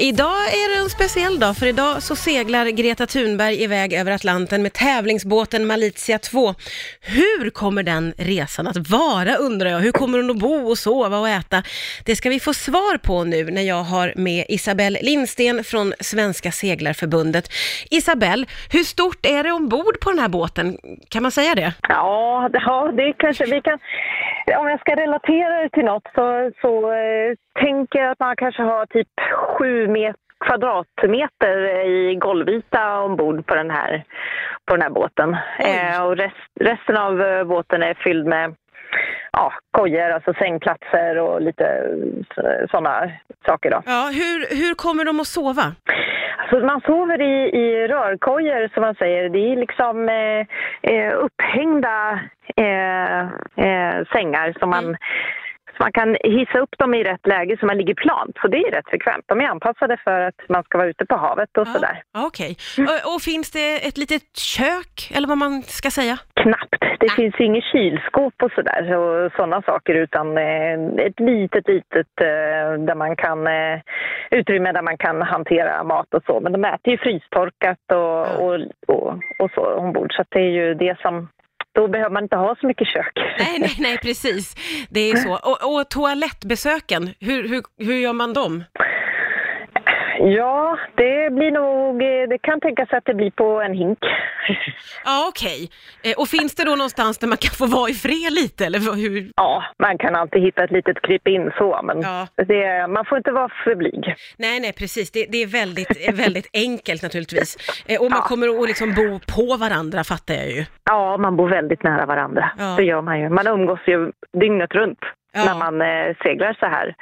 Idag är det en speciell dag, för idag så seglar Greta Thunberg iväg över Atlanten med tävlingsbåten Malitia 2. Hur kommer den resan att vara undrar jag? Hur kommer hon att bo och sova och äta? Det ska vi få svar på nu när jag har med Isabelle Lindsten från Svenska Seglarförbundet. Isabelle, hur stort är det ombord på den här båten? Kan man säga det? Ja, det, ja, det kanske vi kan... Om jag ska relatera det till något så, så eh, tänker jag att man kanske har typ sju met, kvadratmeter i golvyta ombord på den här, på den här båten. Eh, och rest, resten av eh, båten är fylld med ja, kojor, alltså sängplatser och lite sådana saker. Då. Ja, hur, hur kommer de att sova? Alltså man sover i, i rörkojor som man säger. Det är liksom eh, eh upphängda eh, eh, sängar som man mm. Så man kan hissa upp dem i rätt läge så man ligger plant. Så det är rätt frekvent. De är anpassade för att man ska vara ute på havet och ja, sådär. Okej. Okay. Och, och, finns det ett litet kök, eller vad man ska säga? Knappt. Det Nej. finns inget kylskåp och sådär och sådana saker utan eh, ett litet, litet eh, där man kan, utrymme där man kan hantera mat och så. Men de äter ju frystorkat och, ja. och, och, och så ombord så det är ju det som då behöver man inte ha så mycket kök. Nej, nej, nej, precis. Det är så. Och, och toalettbesöken, hur, hur, hur gör man dem? Ja, det blir nog, det kan tänkas att det blir på en hink. Ja, okej. Okay. Eh, och finns det då någonstans där man kan få vara i fred lite, eller hur? Ja, man kan alltid hitta ett litet krypin så, men ja. det, man får inte vara för blyg. Nej, nej, precis. Det, det är väldigt, väldigt enkelt naturligtvis. Eh, och man ja. kommer att liksom bo på varandra, fattar jag ju. Ja, man bor väldigt nära varandra. Ja. Det gör man ju. Man umgås ju dygnet runt ja. när man eh, seglar så här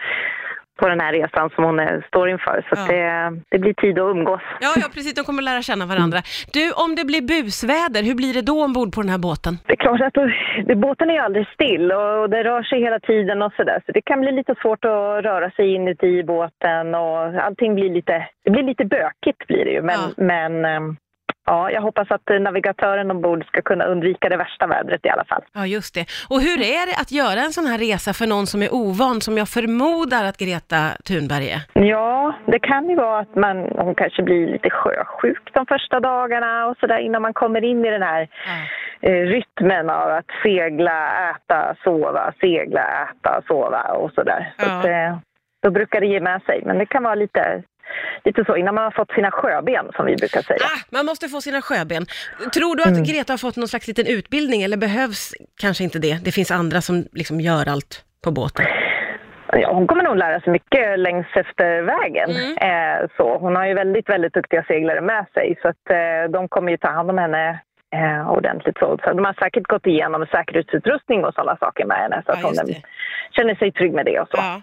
på den här resan som hon eh, står inför. Så ja. det, det, blir tid att umgås. Ja, ja, precis. De kommer lära känna varandra. Du, om det blir busväder, hur blir det då ombord på den här båten? Det är klart att det, båten är ju aldrig still och det rör sig hela tiden och sådär. Så det kan bli lite svårt att röra sig inuti båten och allting blir lite, det blir lite bökigt blir det ju. Men, ja. men ehm, Ja, jag hoppas att navigatören ombord ska kunna undvika det värsta vädret i alla fall. Ja, just det. Och hur är det att göra en sån här resa för någon som är ovan, som jag förmodar att Greta Thunberg är? Ja, det kan ju vara att man, hon kanske blir lite sjösjuk de första dagarna och sådär innan man kommer in i den här eh, rytmen av att segla, äta, sova, segla, äta, sova och sådär. Ja. Så att, eh, då brukar det ge med sig, men det kan vara lite lite så innan man har fått sina sjöben som vi brukar säga. Ah, man måste få sina sjöben. Tror du att mm. Greta har fått någon slags liten utbildning eller behövs kanske inte det? Det finns andra som liksom gör allt på båten. Ja, hon kommer nog lära sig mycket längs efter vägen. Mm. Eh, så. Hon har ju väldigt, väldigt duktiga seglare med sig så att eh, de kommer ju ta hand om henne eh, ordentligt. Så. så de har säkert gått igenom säkerhetsutrustning och sådana saker med henne så att ja, hon känner sig trygg med det och så. Ja.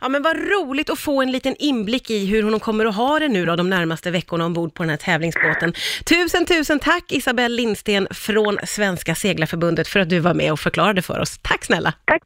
Ja men vad roligt att få en liten inblick i hur hon kommer att ha det nu då de närmaste veckorna ombord på den här tävlingsbåten. Tusen, tusen tack Isabelle Lindsten från Svenska Seglarförbundet för att du var med och förklarade för oss. Tack snälla! Tack, tack.